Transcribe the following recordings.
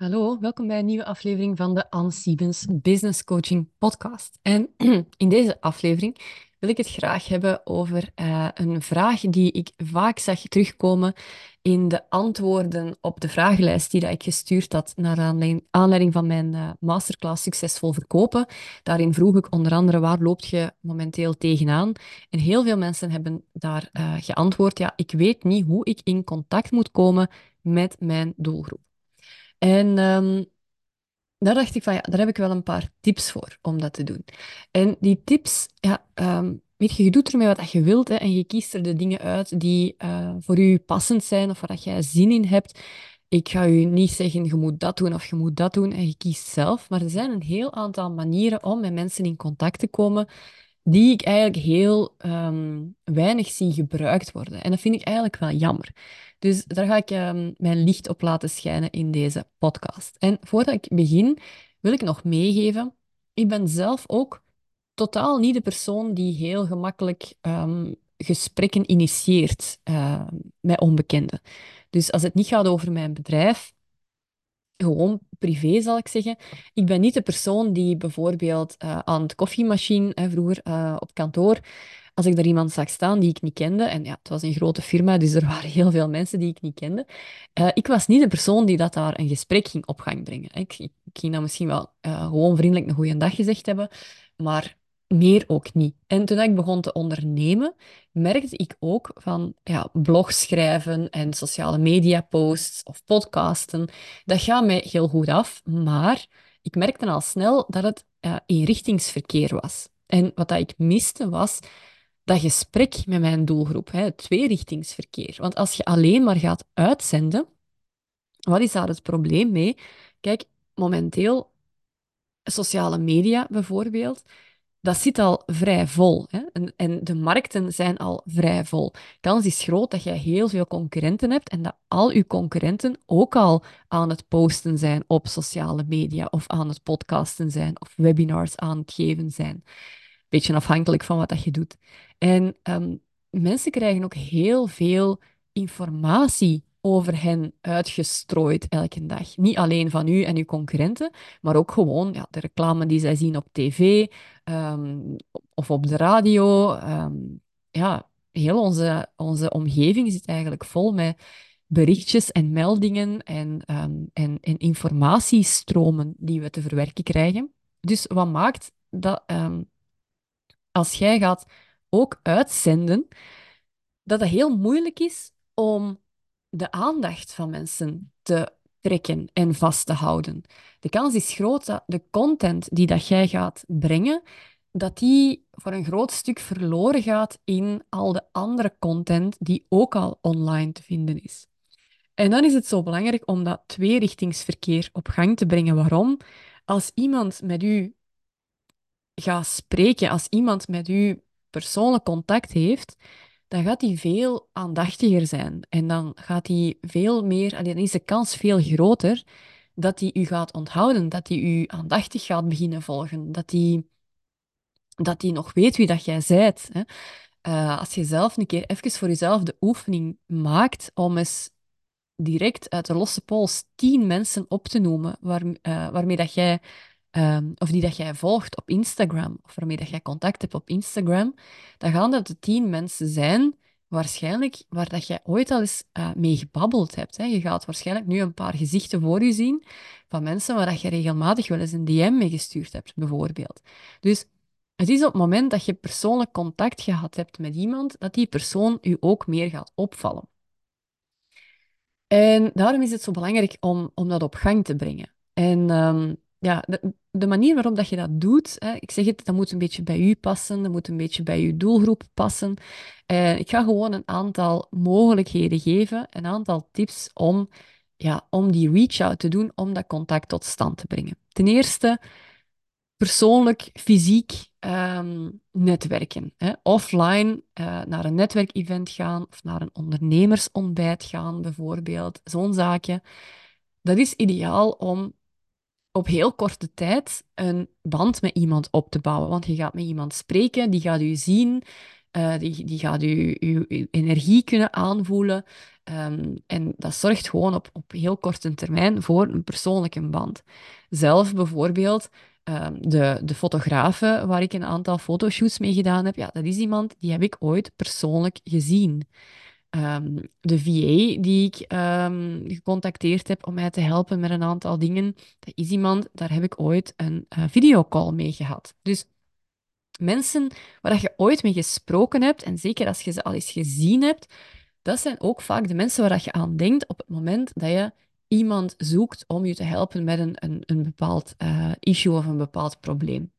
Hallo, welkom bij een nieuwe aflevering van de Anne Siebens Business Coaching Podcast. En in deze aflevering wil ik het graag hebben over uh, een vraag die ik vaak zag terugkomen in de antwoorden op de vragenlijst die dat ik gestuurd had naar aanleiding van mijn uh, masterclass Succesvol Verkopen. Daarin vroeg ik onder andere waar loopt je momenteel tegenaan? En heel veel mensen hebben daar uh, geantwoord, ja, ik weet niet hoe ik in contact moet komen met mijn doelgroep. En um, daar dacht ik van, ja, daar heb ik wel een paar tips voor om dat te doen. En die tips, ja, weet je, doet ermee wat je wilt hè, en je kiest er de dingen uit die uh, voor u passend zijn of waar jij zin in hebt. Ik ga u niet zeggen, je moet dat doen of je moet dat doen en je kiest zelf. Maar er zijn een heel aantal manieren om met mensen in contact te komen die ik eigenlijk heel um, weinig zie gebruikt worden. En dat vind ik eigenlijk wel jammer. Dus daar ga ik um, mijn licht op laten schijnen in deze podcast. En voordat ik begin, wil ik nog meegeven, ik ben zelf ook totaal niet de persoon die heel gemakkelijk um, gesprekken initieert met onbekenden. Dus als het niet gaat over mijn bedrijf, gewoon privé zal ik zeggen. Ik ben niet de persoon die bijvoorbeeld uh, aan de koffiemachine, vroeger uh, op kantoor, als ik daar iemand zag staan die ik niet kende, en ja, het was een grote firma, dus er waren heel veel mensen die ik niet kende, uh, ik was niet de persoon die dat daar een gesprek ging op gang brengen. Ik, ik, ik ging dan misschien wel gewoon vriendelijk een goede dag gezegd hebben, maar meer ook niet. En toen ik begon te ondernemen, merkte ik ook van ja, blogs schrijven en sociale media posts of podcasten, dat gaat mij heel goed af, maar ik merkte al snel dat het ja, eenrichtingsverkeer was. En wat dat ik miste was dat gesprek met mijn doelgroep, hè, het tweerichtingsverkeer. Want als je alleen maar gaat uitzenden, wat is daar het probleem mee? Kijk, momenteel, sociale media bijvoorbeeld, dat zit al vrij vol. Hè? En, en, de markten zijn al vrij vol. Kans is groot dat je heel veel concurrenten hebt en dat al uw concurrenten ook al aan het posten zijn op sociale media of aan het podcasten zijn of webinars aan het geven zijn. Beetje afhankelijk van wat dat je doet. En um, mensen krijgen ook heel veel informatie over hen uitgestrooid elke dag. Niet alleen van u en uw concurrenten, maar ook gewoon ja, de reclame die zij zien op tv um, of op de radio. Um, ja, heel onze, onze omgeving zit eigenlijk vol met berichtjes en meldingen en, um, en, en informatiestromen die we te verwerken krijgen. Dus wat maakt dat als jij gaat ook uitzenden, dat het heel moeilijk is om de aandacht van mensen te trekken en vast te houden. De kans is groot dat de content die dat jij gaat brengen, dat die voor een groot stuk verloren gaat in al de andere content die ook al online te vinden is. En dan is het zo belangrijk om dat tweerichtingsverkeer op gang te brengen. Waarom? Als iemand met u gaat spreken, als iemand met u persoonlijk contact heeft, dan gaat hij veel aandachtiger zijn. En dan gaat hij veel meer, dan is de kans veel groter dat hij u gaat onthouden, dat hij u aandachtig gaat beginnen volgen, dat hij, dat hij nog weet wie dat jij zijt. Uh, als je zelf een keer even voor jezelf de oefening maakt om eens direct uit de losse pols tien mensen op te noemen uh, waarmee dat jij um, of die dat jij volgt op Instagram, of waarmee dat jij contact hebt op Instagram, dan gaan dat de tien mensen zijn, waarschijnlijk, waar dat jij ooit al eens uh, mee gebabbeld hebt. Hè. Je gaat waarschijnlijk nu een paar gezichten voor je zien van mensen waar dat je regelmatig wel eens een DM mee gestuurd hebt, bijvoorbeeld. Dus het is op het moment dat je persoonlijk contact gehad hebt met iemand, dat die persoon u ook meer gaat opvallen. En daarom is het zo belangrijk om, om dat op gang te brengen. En um, ja, de, manier waarop dat je dat doet, hè, ik zeg het, dat moet een beetje bij u passen, dat moet een beetje bij uw doelgroep passen. Uh, ik ga gewoon een aantal mogelijkheden geven, een aantal tips om, ja, om die reach-out te doen, om dat contact tot stand te brengen. Ten eerste, persoonlijk, fysiek um, netwerken. Hè. Offline uh, naar een netwerkevent gaan of naar een ondernemersontbijt gaan, bijvoorbeeld. Zo'n zaakje. Dat is ideaal om op heel korte tijd een band met iemand op te bouwen. Want je gaat met iemand spreken, die gaat u zien, Uh, die, die gaat je, je, energie kunnen aanvoelen. Um, en dat zorgt gewoon op, op heel korte termijn voor een persoonlijke band. Zelf bijvoorbeeld, um, de, de fotografe waar ik een aantal fotoshoots mee gedaan heb, ja, dat is iemand die heb ik ooit persoonlijk gezien. Um, de VA die ik um, gecontacteerd heb om mij te helpen met een aantal dingen, dat is iemand, daar heb ik ooit een uh, videocall mee gehad. Dus mensen waar je ooit mee gesproken hebt, en zeker als je ze al eens gezien hebt, dat zijn ook vaak de mensen waar je aan denkt op het moment dat je iemand zoekt om je te helpen met een, een, een bepaald uh, issue of een bepaald probleem.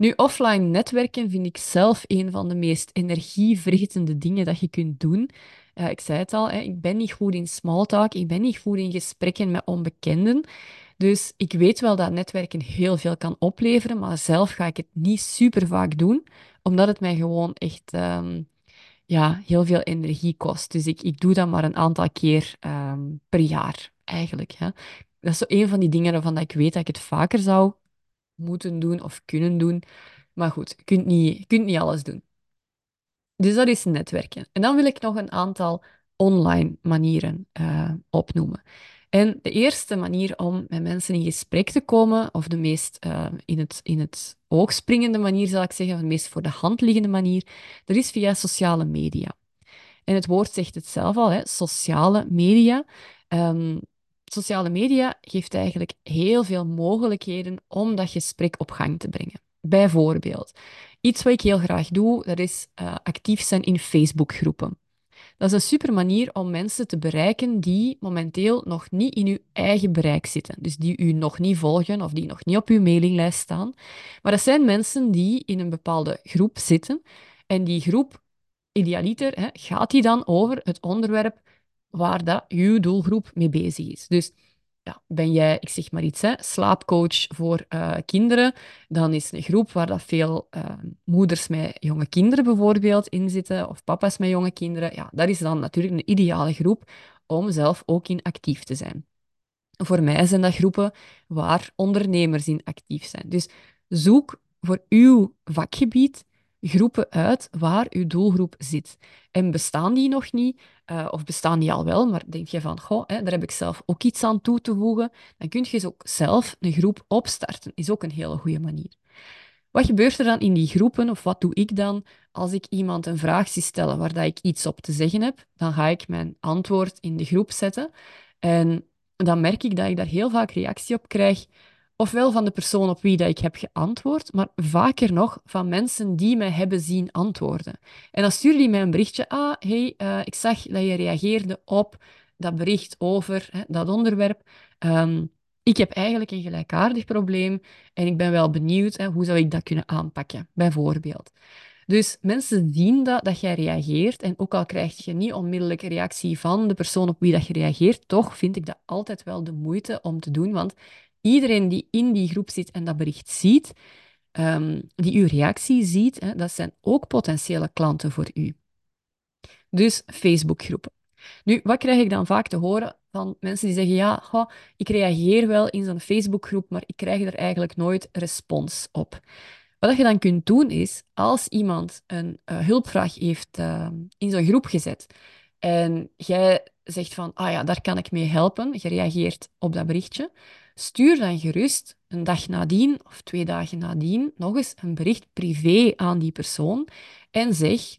Nu, offline netwerken vind ik zelf een van de meest energievretende dingen dat je kunt doen. Uh, ik zei het al, hè, ik ben niet goed in small talk, ik ben niet goed in gesprekken met onbekenden. Dus ik weet wel dat netwerken heel veel kan opleveren, maar zelf ga ik het niet super vaak doen, omdat het mij gewoon echt um, ja, heel veel energie kost. Dus ik, ik doe dat maar een aantal keer um, per jaar, eigenlijk. Hè. Dat is zo een van die dingen waarvan ik weet dat ik het vaker zou moeten doen of kunnen doen. Maar goed, je kunt niet, kunt niet alles doen. Dus dat is netwerken. En dan wil ik nog een aantal online manieren uh, opnoemen. En de eerste manier om met mensen in gesprek te komen, of de meest uh, in, het, in het oog springende manier, zal ik zeggen, of de meest voor de hand liggende manier, dat is via sociale media. En het woord zegt het zelf al, hè, sociale media. Um, sociale media geeft eigenlijk heel veel mogelijkheden om dat gesprek op gang te brengen. Bijvoorbeeld, iets wat ik heel graag doe, dat is uh, actief zijn in Facebookgroepen. Dat is een super manier om mensen te bereiken die momenteel nog niet in uw eigen bereik zitten. Dus die u nog niet volgen of die nog niet op uw mailinglijst staan. Maar dat zijn mensen die in een bepaalde groep zitten. En die groep, idealiter, hè, gaat die dan over het onderwerp waar dat uw doelgroep mee bezig is. Dus ja, ben jij, ik zeg maar iets, hè, slaapcoach voor uh, kinderen, dan is een groep waar dat veel uh, moeders met jonge kinderen bijvoorbeeld in zitten, of papa's met jonge kinderen. Ja, dat is dan natuurlijk een ideale groep om zelf ook in actief te zijn. Voor mij zijn dat groepen waar ondernemers in actief zijn. Dus zoek voor uw vakgebied groepen uit waar uw doelgroep zit. En bestaan die nog niet, uh, of bestaan die al wel, maar denk je van, goh, hè, daar heb ik zelf ook iets aan toe te voegen, dan kun je ook zelf een groep opstarten. Is ook een hele goede manier. Wat gebeurt er dan in die groepen, of wat doe ik dan als ik iemand een vraag zie stellen waar dat ik iets op te zeggen heb? Dan ga ik mijn antwoord in de groep zetten. En dan merk ik dat ik daar heel vaak reactie op krijg ofwel van de persoon op wie dat ik heb geantwoord, maar vaker nog van mensen die mij hebben zien antwoorden. En dan stuurde die mij een berichtje, ah, hey, uh, ik zag dat je reageerde op dat bericht over hè, dat onderwerp. Um, ik heb eigenlijk een gelijkaardig probleem en ik ben wel benieuwd, hè, hoe zou ik dat kunnen aanpakken, bijvoorbeeld. Dus mensen zien dat, dat jij reageert en ook al krijg je niet onmiddellijk reactie van de persoon op wie dat je reageert, toch vind ik dat altijd wel de moeite om te doen, want iedereen die in die groep zit en dat bericht ziet, um, die uw reactie ziet, hè, dat zijn ook potentiële klanten voor u. Dus Facebookgroepen. Nu, wat krijg ik dan vaak te horen van mensen die zeggen, ja, ik reageer wel in zo'n Facebookgroep, maar ik krijg er eigenlijk nooit respons op. Wat je dan kunt doen is, als iemand een uh, hulpvraag heeft uh, in zo'n groep gezet en jij zegt van, ah ja, daar kan ik mee helpen, je reageert op dat berichtje, Stuur dan gerust een dag nadien of twee dagen nadien nog eens een bericht privé aan die persoon en zeg: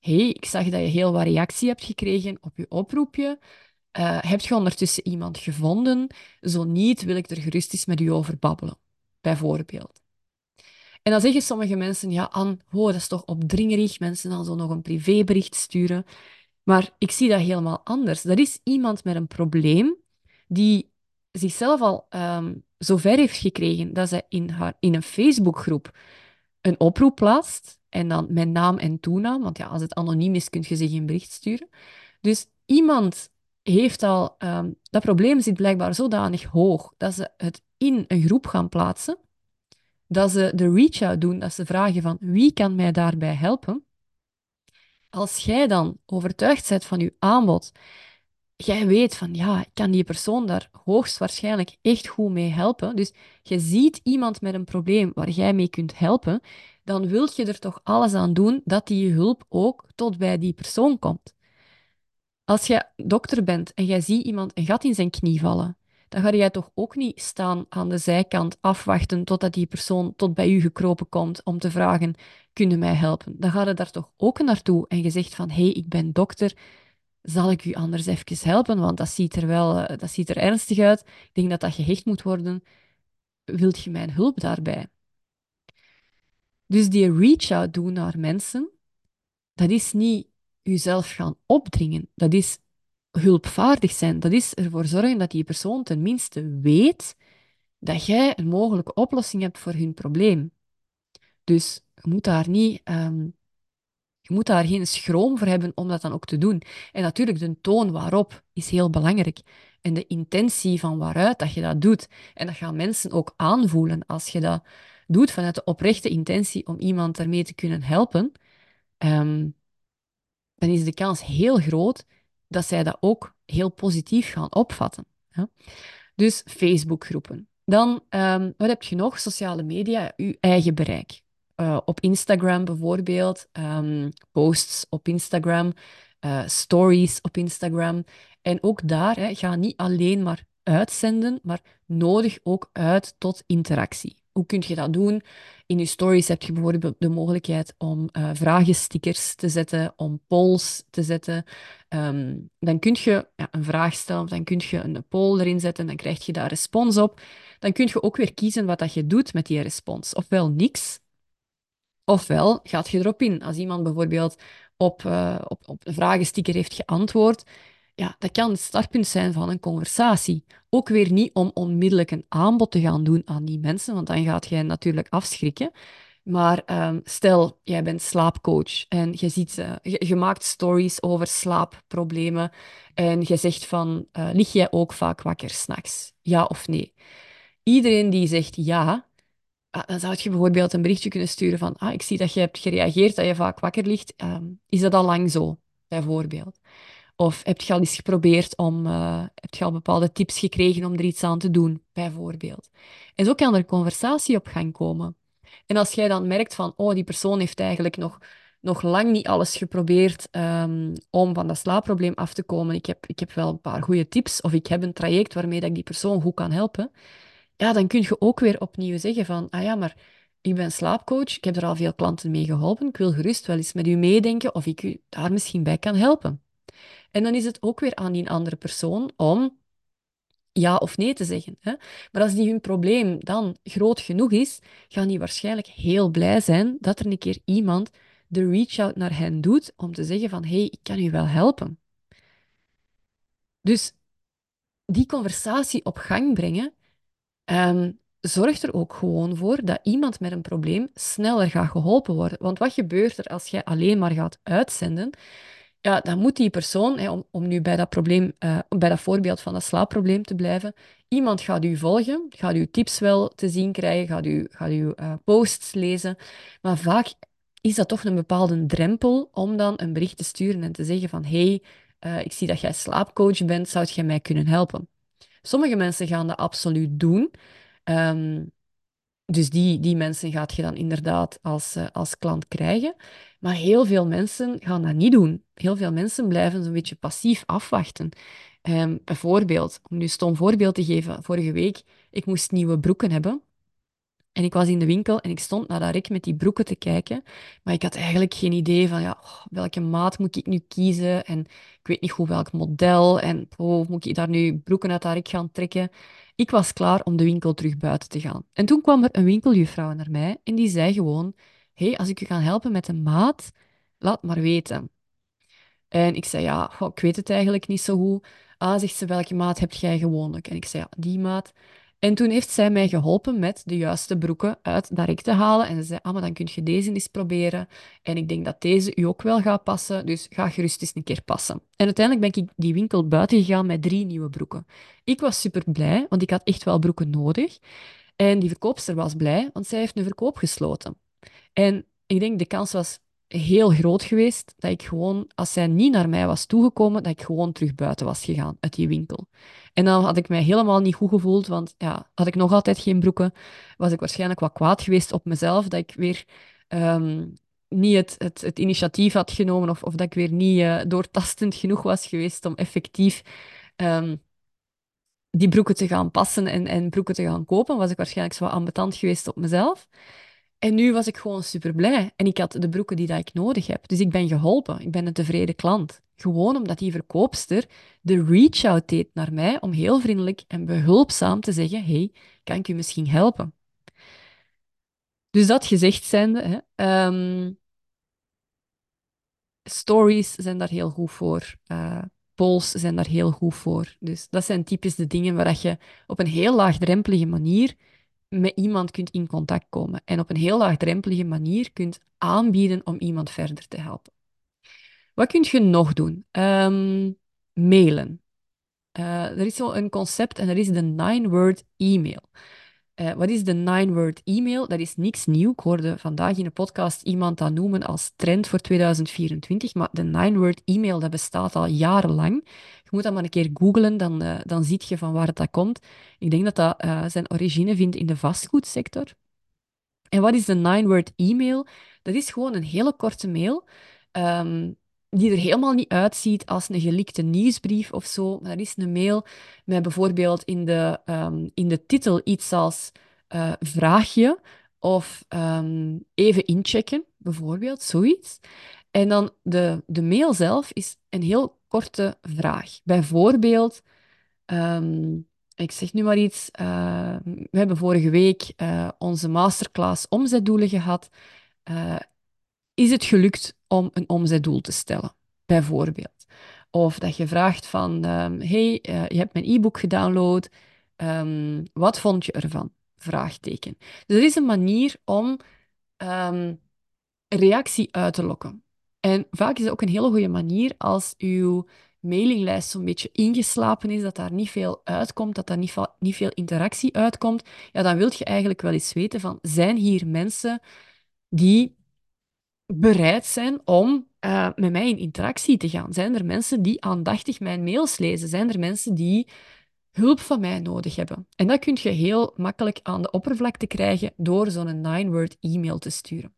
hey, ik zag dat je heel wat reactie hebt gekregen op je oproepje. Uh, heb je ondertussen iemand gevonden? Zo niet, wil ik er gerust eens met u over babbelen, bijvoorbeeld. En dan zeggen sommige mensen, ja, Anne, oh, dat is toch opdringerig, mensen dan zo nog een privébericht sturen. Maar ik zie dat helemaal anders. Dat is iemand met een probleem die zichzelf al um, zo ver heeft gekregen dat ze in, haar, in een Facebookgroep een oproep plaatst en dan met naam en toenaam, want ja, als het anoniem is, kun je zich een bericht sturen. Dus iemand heeft al, um, dat probleem zit blijkbaar zodanig hoog dat ze het in een groep gaan plaatsen, dat ze de reach-out doen, dat ze vragen van wie kan mij daarbij helpen. Als jij dan overtuigd bent van je aanbod jij weet van ja, kan die persoon daar hoogstwaarschijnlijk echt goed mee helpen. Dus je ziet iemand met een probleem waar jij mee kunt helpen, dan wil je er toch alles aan doen dat die hulp ook tot bij die persoon komt. Als je dokter bent en jij ziet iemand een gat in zijn knie vallen, dan ga jij toch ook niet staan aan de zijkant afwachten totdat die persoon tot bij u gekropen komt om te vragen, kun je mij helpen? Dan ga je daar toch ook naartoe en je zegt van, hé, hey, ik ben dokter, zal ik u anders even helpen? Want dat ziet er wel, eh, dat ziet er ernstig uit. Ik denk dat dat gehecht moet worden. Wilt je mijn hulp daarbij? Dus die reach-out doen naar mensen, dat is niet jezelf gaan opdringen. Dat is hulpvaardig zijn. Dat is ervoor zorgen dat die persoon tenminste weet dat jij een mogelijke oplossing hebt voor hun probleem. Dus je moet daar niet um, je moet daar geen schroom voor hebben om dat dan ook te doen. En natuurlijk, de toon waarop is heel belangrijk. En de intentie van waaruit dat je dat doet. En dat gaan mensen ook aanvoelen als je dat doet vanuit de oprechte intentie om iemand daarmee te kunnen helpen. Um, dan is de kans heel groot dat zij dat ook heel positief gaan opvatten. Ja? Dus Facebookgroepen. Dan, um, wat heb je nog? Sociale media, je eigen bereik. Uh, op Instagram bijvoorbeeld, um, posts op Instagram, uh, stories op Instagram. En ook daar, hè, ga niet alleen maar uitzenden, maar nodig ook uit tot interactie. Hoe kun je dat doen? In je stories heb je bijvoorbeeld de mogelijkheid om uh, vragenstickers te zetten, om polls te zetten. Um, dan kun je ja, een vraag stellen, dan kun je een poll erin zetten, dan krijg je daar respons op. Dan kun je ook weer kiezen wat dat je doet met die respons. Ofwel niks, ofwel gaat je erop in. Als iemand bijvoorbeeld op, uh, op, op een vragensticker heeft geantwoord, ja, dat kan het startpunt zijn van een conversatie. Ook weer niet om onmiddellijk een aanbod te gaan doen aan die mensen, want dan gaat jij natuurlijk afschrikken. Maar um, stel, jij bent slaapcoach en je, ziet, uh, je, maakt stories over slaapproblemen en je zegt van, uh, lig jij ook vaak wakker s'nachts? Ja of nee? Iedereen die zegt ja, dan zou je bijvoorbeeld een berichtje kunnen sturen van, ah, ik zie dat je hebt gereageerd dat je vaak wakker ligt. Um, is dat al lang zo, bijvoorbeeld? Of heb je al eens geprobeerd om, uh, heb je al bepaalde tips gekregen om er iets aan te doen, bijvoorbeeld. En zo kan er conversatie op gang komen. En als jij dan merkt van, oh, die persoon heeft eigenlijk nog, nog lang niet alles geprobeerd um, om van dat slaapprobleem af te komen. Ik heb, ik heb wel een paar goede tips, of ik heb een traject waarmee dat ik die persoon goed kan helpen. Ja, dan kun je ook weer opnieuw zeggen van, ah ja, maar ik ben slaapcoach, ik heb er al veel klanten mee geholpen, ik wil gerust wel eens met u meedenken of ik u daar misschien bij kan helpen. En dan is het ook weer aan die andere persoon om ja of nee te zeggen. Hè? Maar als die hun probleem dan groot genoeg is, gaan die waarschijnlijk heel blij zijn dat er een keer iemand de reach-out naar hen doet om te zeggen van hey, ik kan u wel helpen. Dus die conversatie op gang brengen um, zorgt er ook gewoon voor dat iemand met een probleem sneller gaat geholpen worden. Want wat gebeurt er als jij alleen maar gaat uitzenden? ja, dan moet die persoon, hè, om, nu bij dat, probleem, uh, bij dat voorbeeld van dat slaapprobleem te blijven, iemand gaat u volgen, gaat uw tips wel te zien krijgen, gaat, u, gaat uw uh, posts lezen, maar vaak is dat toch een bepaalde drempel om dan een bericht te sturen en te zeggen van hey, uh, ik zie dat jij slaapcoach bent, zou jij mij kunnen helpen? Sommige mensen gaan dat absoluut doen. Um, dus die, die mensen gaat je dan inderdaad als, als klant krijgen. Maar heel veel mensen gaan dat niet doen. Heel veel mensen blijven zo'n beetje passief afwachten. Um, bijvoorbeeld, om nu een stom voorbeeld te geven, vorige week, ik moest nieuwe broeken hebben. En ik was in de winkel en ik stond naar dat rek met die broeken te kijken. Maar ik had eigenlijk geen idee van, ja, oh, welke maat moet ik nu kiezen? En ik weet niet goed welk model. En oh, moet ik daar nu broeken uit dat rek gaan trekken? Ik was klaar om de winkel terug buiten te gaan. En toen kwam er een winkeljuffrouw naar mij en die zei gewoon hey, als ik u kan helpen met een maat, laat maar weten. En ik zei, ja, ik weet het eigenlijk niet zo goed. Ah, zegt ze, welke maat heb jij gewoonlijk? En ik zei, ja, die maat. En toen heeft zij mij geholpen met de juiste broeken uit dat te halen. En ze zei, ah, maar dan kun je deze eens proberen. En ik denk dat deze u ook wel gaat passen, dus ga gerust eens een keer passen. En uiteindelijk ben ik die winkel buiten gegaan met drie nieuwe broeken. Ik was super blij, want ik had echt wel broeken nodig. En die verkoopster was blij, want zij heeft een verkoop gesloten. En ik denk, de kans was heel groot geweest dat ik gewoon, als zij niet naar mij was toegekomen, dat ik gewoon terug buiten was gegaan uit die winkel. En dan had ik mij helemaal niet goed gevoeld, want ja, had ik nog altijd geen broeken, was ik waarschijnlijk wat kwaad geweest op mezelf, dat ik weer ehm, niet het, het, het, initiatief had genomen of, of dat ik weer niet uh, doortastend genoeg was geweest om effectief um, die broeken te gaan passen en, en broeken te gaan kopen, was ik waarschijnlijk zo ambetant geweest op mezelf. En nu was ik gewoon super blij. En ik had de broeken die dat ik nodig heb. Dus ik ben geholpen. Ik ben een tevreden klant. Gewoon omdat die verkoopster de reach-out deed naar mij om heel vriendelijk en behulpzaam te zeggen: Hey, kan ik u misschien helpen? Dus dat gezegd zijnde, hè, ehm, stories zijn daar heel goed voor. Uh, polls zijn daar heel goed voor. Dus dat zijn typisch de dingen waar je op een heel laagdrempelige manier met iemand kunt in contact komen en op een heel laagdrempelige manier kunt aanbieden om iemand verder te helpen. Wat kun je nog doen? Um, mailen. Uh, er is zo een concept en dat is de nine-word e-mail. Uh, wat is de nine-word e-mail? Dat is niks nieuw. Ik hoorde vandaag in een podcast iemand dat noemen als trend voor 2024. Maar de nine-word e-mail dat bestaat al jarenlang. Je moet dat maar een keer googlen, dan, uh, dan zie je van waar dat komt. Ik denk dat dat uh, zijn origine vindt in de vastgoedsector. En wat is de nine-word e-mail? Dat is gewoon een hele korte mail. Um, die er helemaal niet uitziet als een gelikte nieuwsbrief of zo. Maar dat is een mail met bijvoorbeeld in de, um, in de titel iets als uh, vraagje of um, even inchecken, bijvoorbeeld, zoiets. En dan de, de mail zelf is een heel korte vraag. Bijvoorbeeld, um, ik zeg nu maar iets, uh, we hebben vorige week uh, onze masterclass omzetdoelen gehad. Is het gelukt om een omzetdoel te stellen, bijvoorbeeld. Of dat je vraagt van, um, hey, uh, je hebt mijn e-book gedownload, um, wat vond je ervan? Vraagteken. Dus er is een manier om um, reactie uit te lokken. En vaak is het ook een hele goede manier als uw mailinglijst zo'n beetje ingeslapen is, dat daar niet veel uitkomt, dat daar niet, niet veel interactie uitkomt, ja, dan wil je eigenlijk wel eens weten van, zijn hier mensen die bereid zijn om uh, met mij in interactie te gaan? Zijn er mensen die aandachtig mijn mails lezen? Zijn er mensen die hulp van mij nodig hebben? En dat kun je heel makkelijk aan de oppervlakte krijgen door zo'n nine-word e-mail te sturen.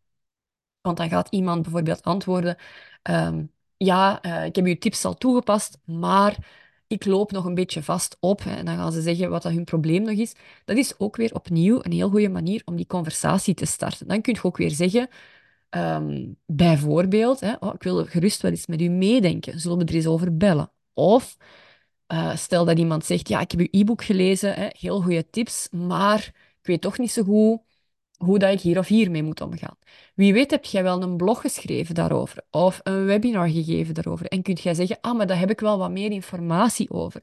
Want dan gaat iemand bijvoorbeeld antwoorden: um, Ja, uh, ik heb uw tips al toegepast, maar ik loop nog een beetje vast op. En dan gaan ze zeggen wat dat hun probleem nog is. Dat is ook weer opnieuw een heel goede manier om die conversatie te starten. Dan kun je ook weer zeggen: Um, bijvoorbeeld, hè, oh, ik wil gerust wel eens met u meedenken, zullen we er eens over bellen? Of uh, stel dat iemand zegt, ja, ik heb uw e-book gelezen, hè, heel goede tips, maar ik weet toch niet zo goed hoe dat ik hier of hier mee moet omgaan. Wie weet heb jij wel een blog geschreven daarover of een webinar gegeven daarover en kunt jij zeggen, ah, maar daar heb ik wel wat meer informatie over.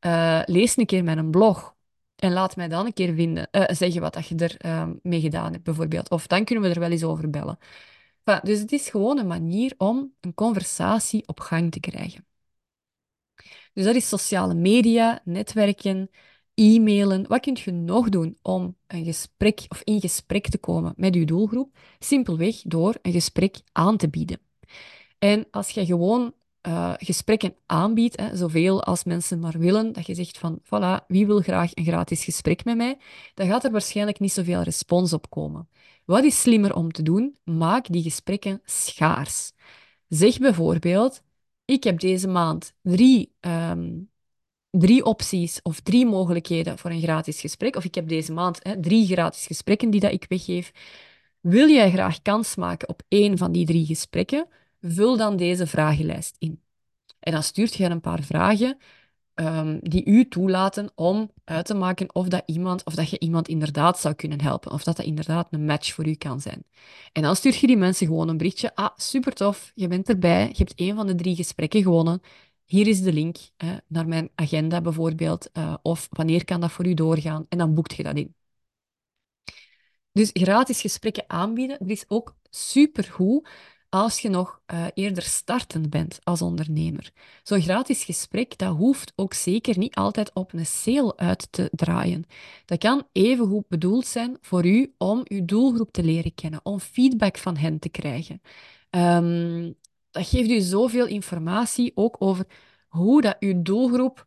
Uh, lees een keer mijn blog. En laat mij dan een keer vinden, uh, zeggen wat dat je er uh, mee gedaan hebt, bijvoorbeeld. Of dan kunnen we er wel eens over bellen. Dus het is gewoon een manier om een conversatie op gang te krijgen. Dus dat is sociale media, netwerken, e-mailen. Wat kun je nog doen om een gesprek of in gesprek te komen met je doelgroep? Simpelweg door een gesprek aan te bieden. En als je gewoon uh, gesprekken aanbiedt, zoveel als mensen maar willen, dat je zegt van, voilà, wie wil graag een gratis gesprek met mij, dan gaat er waarschijnlijk niet zoveel respons op komen. Wat is slimmer om te doen? Maak die gesprekken schaars. Zeg bijvoorbeeld, ik heb deze maand drie, um, drie opties of drie mogelijkheden voor een gratis gesprek, of ik heb deze maand hè, drie gratis gesprekken die dat ik weggeef. Wil jij graag kans maken op één van die drie gesprekken? Vul dan deze vragenlijst in. En dan stuurt je een paar vragen um, die u toelaten om uit te maken of dat, iemand, of dat je iemand inderdaad zou kunnen helpen. Of dat dat inderdaad een match voor u kan zijn. En dan stuur je die mensen gewoon een berichtje. Ah, super tof, je bent erbij. Je hebt één van de drie gesprekken gewonnen. Hier is de link naar mijn agenda bijvoorbeeld. Uh, of wanneer kan dat voor u doorgaan? En dan boekt je dat in. Dus gratis gesprekken aanbieden, dat is ook supergoed als je nog uh, eerder startend bent als ondernemer. Zo'n gratis gesprek, dat hoeft ook zeker niet altijd op een sale uit te draaien. Dat kan even goed bedoeld zijn voor u om uw doelgroep te leren kennen, om feedback van hen te krijgen. Ehm, dat geeft u zoveel informatie ook over hoe dat uw doelgroep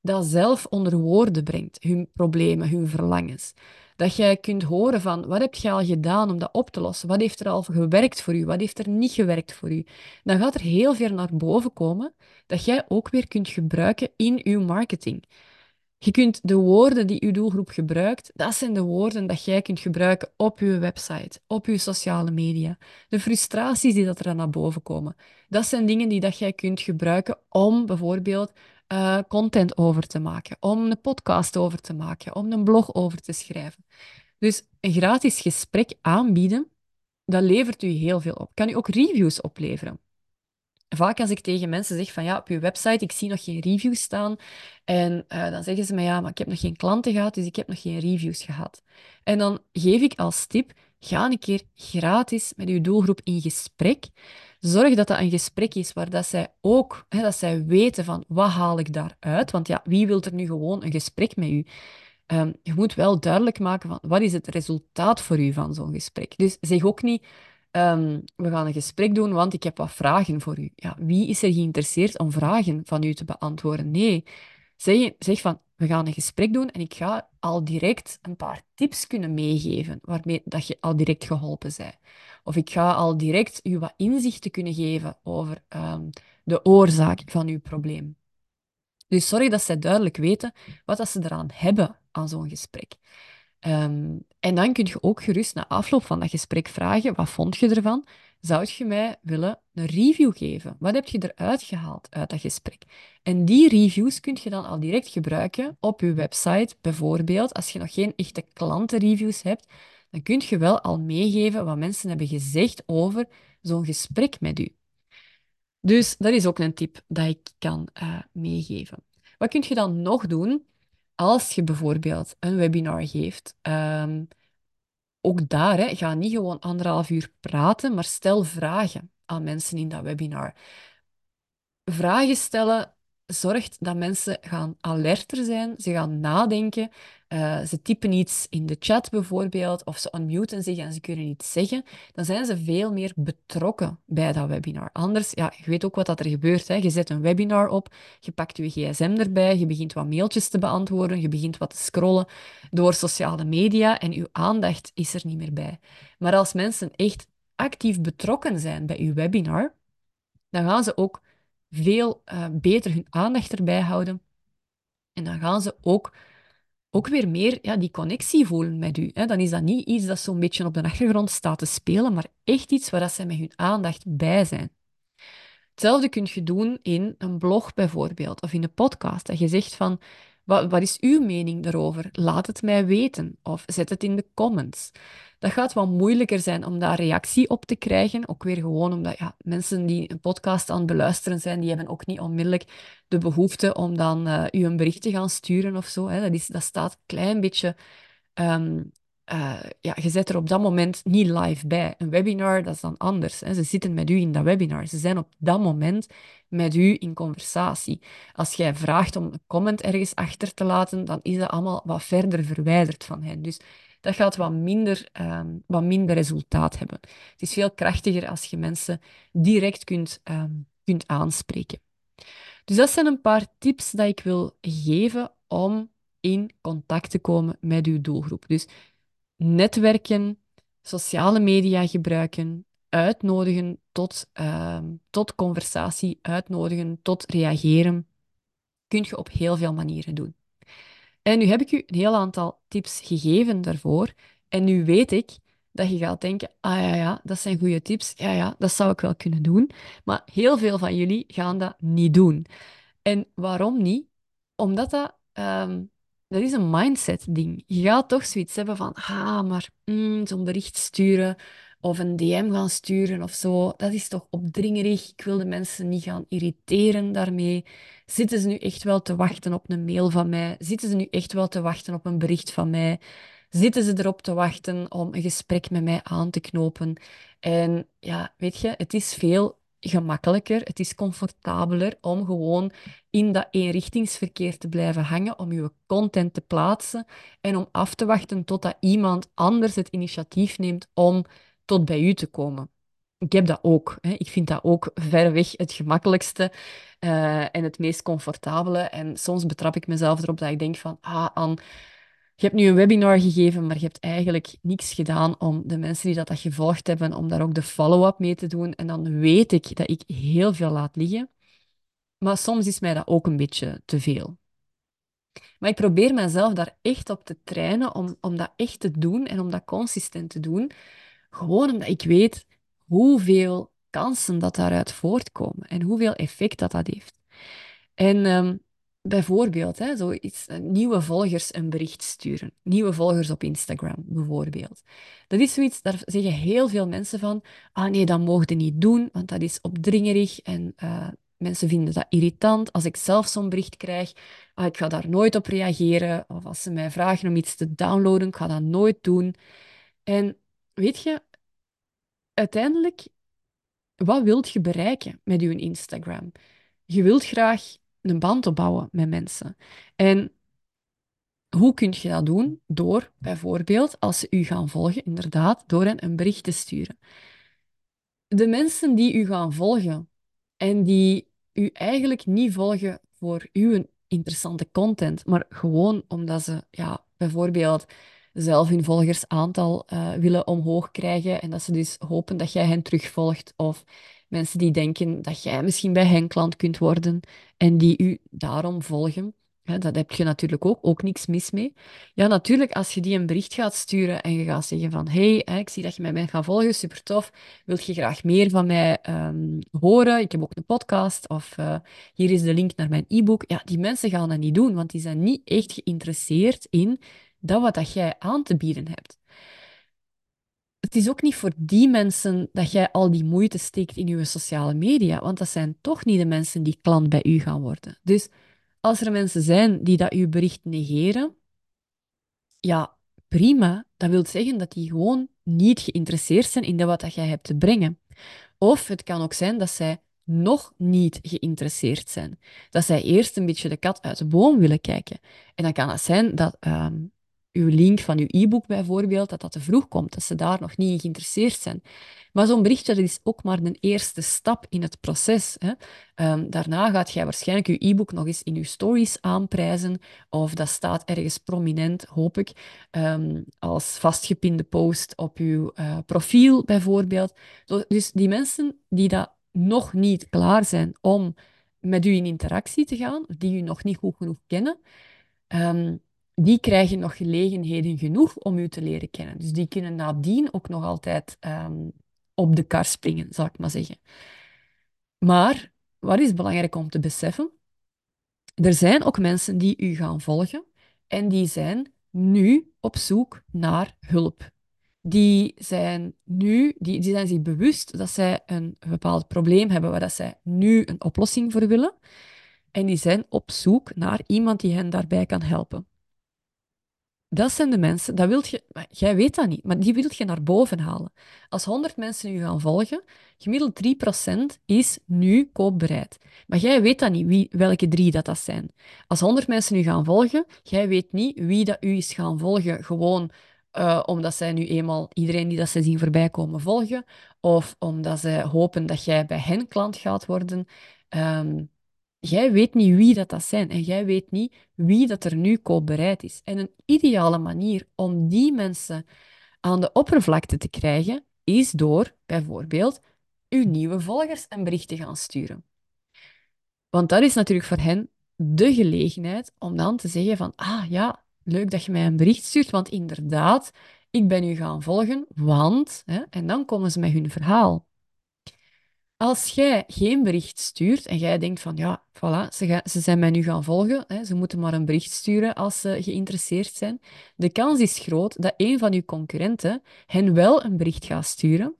dat zelf onder woorden brengt, hun problemen, hun verlangens. Dat jij kunt horen van, wat heb je al gedaan om dat op te lossen? Wat heeft er al gewerkt voor u? Wat heeft er niet gewerkt voor u? Dan gaat er heel veel naar boven komen dat jij ook weer kunt gebruiken in uw marketing. Je kunt de woorden die uw doelgroep gebruikt, dat zijn de woorden dat jij kunt gebruiken op uw website, op uw sociale media. De frustraties die dat er naar boven komen, dat zijn dingen die dat jij kunt gebruiken om bijvoorbeeld uh, content over te maken, om een podcast over te maken, om een blog over te schrijven. Dus een gratis gesprek aanbieden, dat levert u heel veel op. Kan u ook reviews opleveren. Vaak als ik tegen mensen zeg van ja, op je website, ik zie nog geen reviews staan. En uh, dan zeggen ze me ja, maar ik heb nog geen klanten gehad, dus ik heb nog geen reviews gehad. En dan geef ik als tip, ga een keer gratis met uw doelgroep in gesprek. Zorg dat dat een gesprek is waar dat zij ook, hè, dat zij weten van wat haal ik daaruit. Want ja, wie wil er nu gewoon een gesprek met u? Um, je moet wel duidelijk maken van wat is het resultaat voor u van zo'n gesprek. Dus zeg ook niet, um, we gaan een gesprek doen, want ik heb wat vragen voor u. Ja, wie is er geïnteresseerd om vragen van u te beantwoorden? Nee, zeg, zeg van, we gaan een gesprek doen en ik ga al direct een paar tips kunnen meegeven waarmee dat je al direct geholpen bent. Of ik ga al direct u wat inzichten kunnen geven over um, de oorzaak van uw probleem. Dus zorg dat zij duidelijk weten wat dat ze eraan hebben aan zo'n gesprek. Um, en dan kun je ook gerust na afloop van dat gesprek vragen, wat vond je ervan? Zou je mij willen een review geven? Wat heb je eruit gehaald uit dat gesprek? En die reviews kun je dan al direct gebruiken op je website. Bijvoorbeeld, als je nog geen echte klantenreviews hebt, dan kun je wel al meegeven wat mensen hebben gezegd over zo'n gesprek met u. Dus dat is ook een tip dat ik kan uh, meegeven. Wat kun je dan nog doen als je bijvoorbeeld een webinar geeft? Um, ook daar, hè, ga niet gewoon anderhalf uur praten, maar stel vragen aan mensen in dat webinar. Vragen stellen zorgt dat mensen gaan alerter zijn, ze gaan nadenken, uh, ze typen iets in de chat bijvoorbeeld, of ze unmuten zich en ze kunnen iets zeggen, dan zijn ze veel meer betrokken bij dat webinar. Anders, ja, je weet ook wat dat er gebeurt. Hè. Je zet een webinar op, je pakt je gsm erbij, je begint wat mailtjes te beantwoorden, je begint wat te scrollen door sociale media en je aandacht is er niet meer bij. Maar als mensen echt actief betrokken zijn bij uw webinar, dan gaan ze ook veel uh, beter hun aandacht erbij houden. En dan gaan ze ook, ook weer meer ja, die connectie voelen met u. Hè. Dan is dat niet iets dat zo'n beetje op de achtergrond staat te spelen, maar echt iets waar dat ze met hun aandacht bij zijn. Hetzelfde kun je doen in een blog bijvoorbeeld, of in een podcast. Dat je zegt van, wat, wat is uw mening daarover? Laat het mij weten, of zet het in de comments. Dat gaat wat moeilijker zijn om daar reactie op te krijgen. Ook weer gewoon omdat ja, mensen die een podcast aan het beluisteren zijn, die hebben ook niet onmiddellijk de behoefte om dan uh, u een bericht te gaan sturen of zo. Hè. Dat, is, dat staat een klein beetje um, uh, ja, je zet er op dat moment niet live bij. Een webinar, dat is dan anders. Hè. Ze zitten met u in dat webinar. Ze zijn op dat moment met u in conversatie. Als jij vraagt om een comment ergens achter te laten, dan is dat allemaal wat verder verwijderd van hen. Dus dat gaat wat minder, um, wat minder resultaat hebben. Het is veel krachtiger als je mensen direct kunt, um, kunt aanspreken. Dus dat zijn een paar tips dat ik wil geven om in contact te komen met uw doelgroep. Dus netwerken, sociale media gebruiken, uitnodigen tot, uh, tot conversatie, uitnodigen tot reageren, kun je op heel veel manieren doen. En nu heb ik u een heel aantal tips gegeven daarvoor. En nu weet ik dat je gaat denken, ah ja, ja, dat zijn goede tips. Ja, ja, dat zou ik wel kunnen doen. Maar heel veel van jullie gaan dat niet doen. En waarom niet? Omdat dat um, dat is een mindset-ding. Je gaat toch zoiets hebben van, ah, maar mm, zo'n bericht sturen of een DM gaan sturen of zo, dat is toch opdringerig. Ik wil de mensen niet gaan irriteren daarmee. Zitten ze nu echt wel te wachten op een mail van mij? Zitten ze nu echt wel te wachten op een bericht van mij? Zitten ze erop te wachten om een gesprek met mij aan te knopen? En ja, weet je, het is veel gemakkelijker, het is comfortabeler om gewoon in dat eenrichtingsverkeer te blijven hangen, om je content te plaatsen en om af te wachten totdat iemand anders het initiatief neemt om tot bij u te komen. Ik heb dat ook. Hè. Ik vind dat ook verreweg het gemakkelijkste uh, en het meest comfortabele. En soms betrap ik mezelf erop dat ik denk van, ah, Anne, je hebt nu een webinar gegeven, maar je hebt eigenlijk niks gedaan om de mensen die dat, dat gevolgd hebben, om daar ook de follow-up mee te doen. En dan weet ik dat ik heel veel laat liggen. Maar soms is mij dat ook een beetje te veel. Maar ik probeer mezelf daar echt op te trainen om, om dat echt te doen en om dat consistent te doen. Gewoon omdat ik weet hoeveel kansen dat daaruit voortkomen en hoeveel effect dat dat heeft. En ehm, bijvoorbeeld, hè, zoiets, eh, nieuwe volgers een bericht sturen. Nieuwe volgers op Instagram, bijvoorbeeld. Dat is zoiets, daar zeggen heel veel mensen van, ah nee, dat mogen niet doen, want dat is opdringerig en uh, mensen vinden dat irritant. Als ik zelf zo'n bericht krijg, ah, ik ga daar nooit op reageren. Of als ze mij vragen om iets te downloaden, ik ga dat nooit doen. En weet je, uiteindelijk, wat wilt je bereiken met je Instagram? Je wilt graag een band opbouwen met mensen. En hoe kun je dat doen? Door bijvoorbeeld, als ze u gaan volgen, inderdaad, door hen een bericht te sturen. De mensen die u gaan volgen en die u eigenlijk niet volgen voor uw interessante content, maar gewoon omdat ze ja, bijvoorbeeld zelf hun volgersaantal uh, willen omhoog krijgen en dat ze dus hopen dat jij hen terugvolgt of mensen die denken dat jij misschien bij hen klant kunt worden en die u daarom volgen. Ja, dat heb je natuurlijk ook, ook niks mis mee. Ja, natuurlijk, als je die een bericht gaat sturen en je gaat zeggen van hey, ik zie dat je mij bent gaan volgen, super tof, wil je graag meer van mij um, horen? Ik heb ook een podcast of uh, hier is de link naar mijn e-book. Ja, die mensen gaan dat niet doen, want die zijn niet echt geïnteresseerd in dat wat dat jij aan te bieden hebt. Het is ook niet voor die mensen dat jij al die moeite steekt in je sociale media, want dat zijn toch niet de mensen die klant bij u gaan worden. Dus als er mensen zijn die dat uw bericht negeren, ja, prima. Dat wil zeggen dat die gewoon niet geïnteresseerd zijn in wat dat jij hebt te brengen. Of het kan ook zijn dat zij nog niet geïnteresseerd zijn. Dat zij eerst een beetje de kat uit de boom willen kijken. En dan kan het zijn dat ehm, uw link van uw e-book bijvoorbeeld, dat dat te vroeg komt, dat ze daar nog niet geïnteresseerd zijn. Maar zo'n berichtje is ook maar een eerste stap in het proces. Hè. Um, daarna gaat jij waarschijnlijk je e-book nog eens in je stories aanprijzen, of dat staat ergens prominent, hoop ik, um, als vastgepinde post op uw uh, profiel bijvoorbeeld. Dus die mensen die dat nog niet klaar zijn om met u in interactie te gaan, die u nog niet goed genoeg kennen, um, die krijgen nog gelegenheden genoeg om u te leren kennen. Dus die kunnen nadien ook nog altijd um, op de kar springen, zal ik maar zeggen. Maar wat is belangrijk om te beseffen? Er zijn ook mensen die u gaan volgen en die zijn nu op zoek naar hulp. Die zijn nu, die, die zijn zich bewust dat zij een bepaald probleem hebben waar dat zij nu een oplossing voor willen. En die zijn op zoek naar iemand die hen daarbij kan helpen. Dat zijn de mensen, dat wilt je, jij weet dat niet, maar die wilt je naar boven halen. Als 100 mensen je gaan volgen, gemiddeld 3% is nu koopbereid. Maar jij weet dat niet, wie, welke drie dat, dat zijn. Als 100 mensen u gaan volgen, jij weet niet wie dat u is gaan volgen, gewoon uh, omdat zij nu eenmaal iedereen die dat ze zien voorbij komen volgen, of omdat ze hopen dat jij bij hen klant gaat worden. Um, Jij weet niet wie dat, dat zijn en jij weet niet wie dat er nu koopbereid is. En een ideale manier om die mensen aan de oppervlakte te krijgen, is door bijvoorbeeld uw nieuwe volgers een bericht te gaan sturen. Want dat is natuurlijk voor hen de gelegenheid om dan te zeggen van, ah ja, leuk dat je mij een bericht stuurt, want inderdaad, ik ben u gaan volgen, want, hè, en dan komen ze met hun verhaal. Als jij geen bericht stuurt en jij denkt van ja, voilà, ze, ze zijn mij nu gaan volgen, hè, ze moeten maar een bericht sturen als ze geïnteresseerd zijn, de kans is groot dat een van uw concurrenten hen wel een bericht gaat sturen,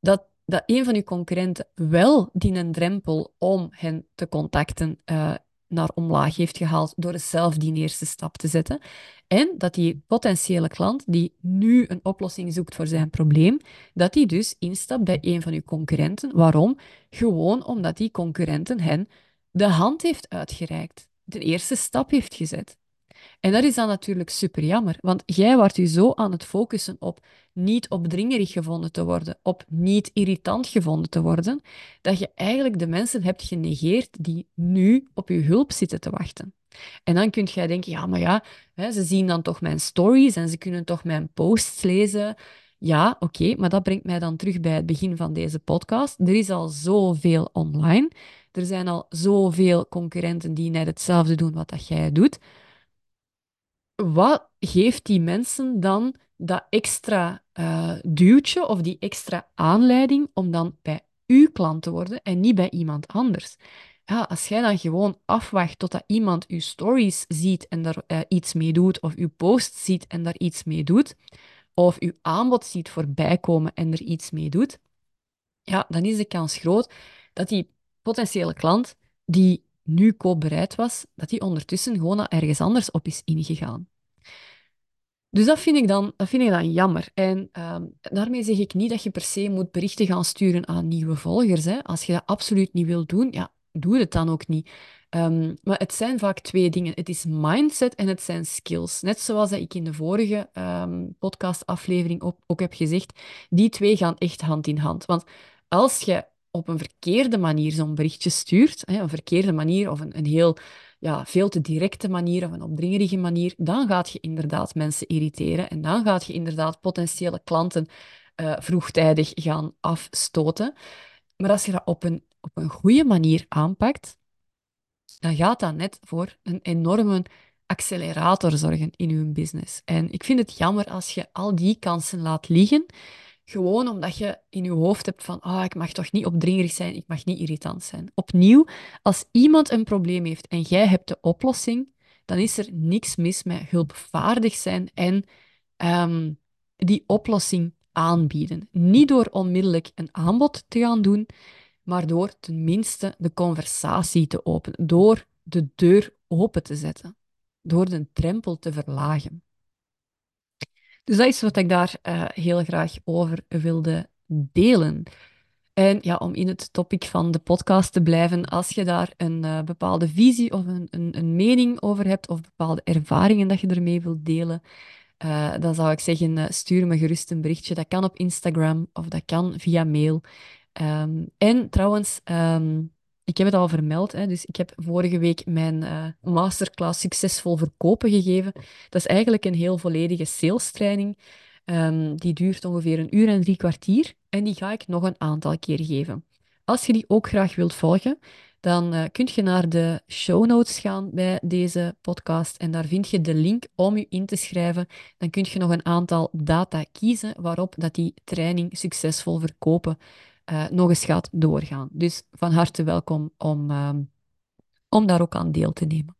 dat, dat een van uw concurrenten wel die een drempel om hen te contacten uh, naar omlaag heeft gehaald door zelf die eerste stap te zetten. En dat die potentiële klant die nu een oplossing zoekt voor zijn probleem, dat die dus instapt bij een van uw concurrenten. Waarom? Gewoon omdat die concurrenten hen de hand heeft uitgereikt, de eerste stap heeft gezet. En dat is dan natuurlijk super jammer, want jij wordt je zo aan het focussen op niet opdringerig gevonden te worden, op niet irritant gevonden te worden, dat je eigenlijk de mensen hebt genegeerd die nu op je hulp zitten te wachten. En dan kun jij denken, ja, maar ja, ze zien dan toch mijn stories en ze kunnen toch mijn posts lezen. Ja, oké, maar dat brengt mij dan terug bij het begin van deze podcast. Er is al zoveel online. Er zijn al zoveel concurrenten die net hetzelfde doen wat dat jij doet. Wat geeft die mensen dan dat extra uh, duwtje of die extra aanleiding om dan bij uw klant te worden en niet bij iemand anders? Ja, als jij dan gewoon afwacht totdat iemand uw stories ziet en daar uh, iets mee doet, of uw post ziet en daar iets mee doet, of uw aanbod ziet voorbij komen en er iets mee doet, ja, dan is de kans groot dat die potentiële klant die nu koopbereid was, dat die ondertussen gewoon ergens anders op is ingegaan. Dus dat vind ik dan, dat vind ik dan jammer. En ehm, daarmee zeg ik niet dat je per se moet berichten gaan sturen aan nieuwe volgers. Hè. Als je dat absoluut niet wilt doen, ja, doe het dan ook niet. Ehm, maar het zijn vaak twee dingen. Het is mindset en het zijn skills. Net zoals dat ik in de vorige um, podcastaflevering ook, ook heb gezegd, die twee gaan echt hand in hand. Want als je op een verkeerde manier zo'n berichtje stuurt, hè, een verkeerde manier of een, een heel ja, veel te directe manier of een opdringerige manier, dan gaat je inderdaad mensen irriteren en dan gaat je inderdaad potentiële klanten uh, vroegtijdig gaan afstoten. Maar als je dat op een, op een goede manier aanpakt, dan gaat dat net voor een enorme accelerator zorgen in je business. En ik vind het jammer als je al die kansen laat liggen, gewoon omdat je in je hoofd hebt van, oh, ik mag toch niet opdringerig zijn, ik mag niet irritant zijn. Opnieuw, als iemand een probleem heeft en jij hebt de oplossing, dan is er niks mis met hulpvaardig zijn en um, die oplossing aanbieden. Niet door onmiddellijk een aanbod te gaan doen, maar door tenminste de conversatie te openen, door de deur open te zetten, door de drempel te verlagen. Dus dat is wat ik daar uh, heel graag over wilde delen. En ja, om in het topic van de podcast te blijven, als je daar een uh, bepaalde visie of een, een, een, mening over hebt, of bepaalde ervaringen dat je ermee wilt delen, uh, dan zou ik zeggen, stuur me gerust een berichtje. Dat kan op Instagram of dat kan via mail. Um, en trouwens, um, ik heb het al vermeld, hè, dus ik heb vorige week mijn uh, masterclass Succesvol Verkopen gegeven. Dat is eigenlijk een heel volledige sales training. Um, die duurt ongeveer een uur en drie kwartier en die ga ik nog een aantal keer geven. Als je die ook graag wilt volgen, dan uh, kun je naar de show notes gaan bij deze podcast en daar vind je de link om je in te schrijven. Dan kun je nog een aantal data kiezen waarop dat die training succesvol verkopen uh, nog eens gaat doorgaan. Dus van harte welkom om, uh, om daar ook aan deel te nemen.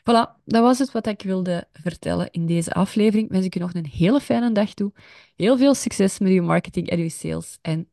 Voilà, dat was het wat ik wilde vertellen in deze aflevering. Wens ik je nog een hele fijne dag toe. Heel veel succes met je marketing en je sales. En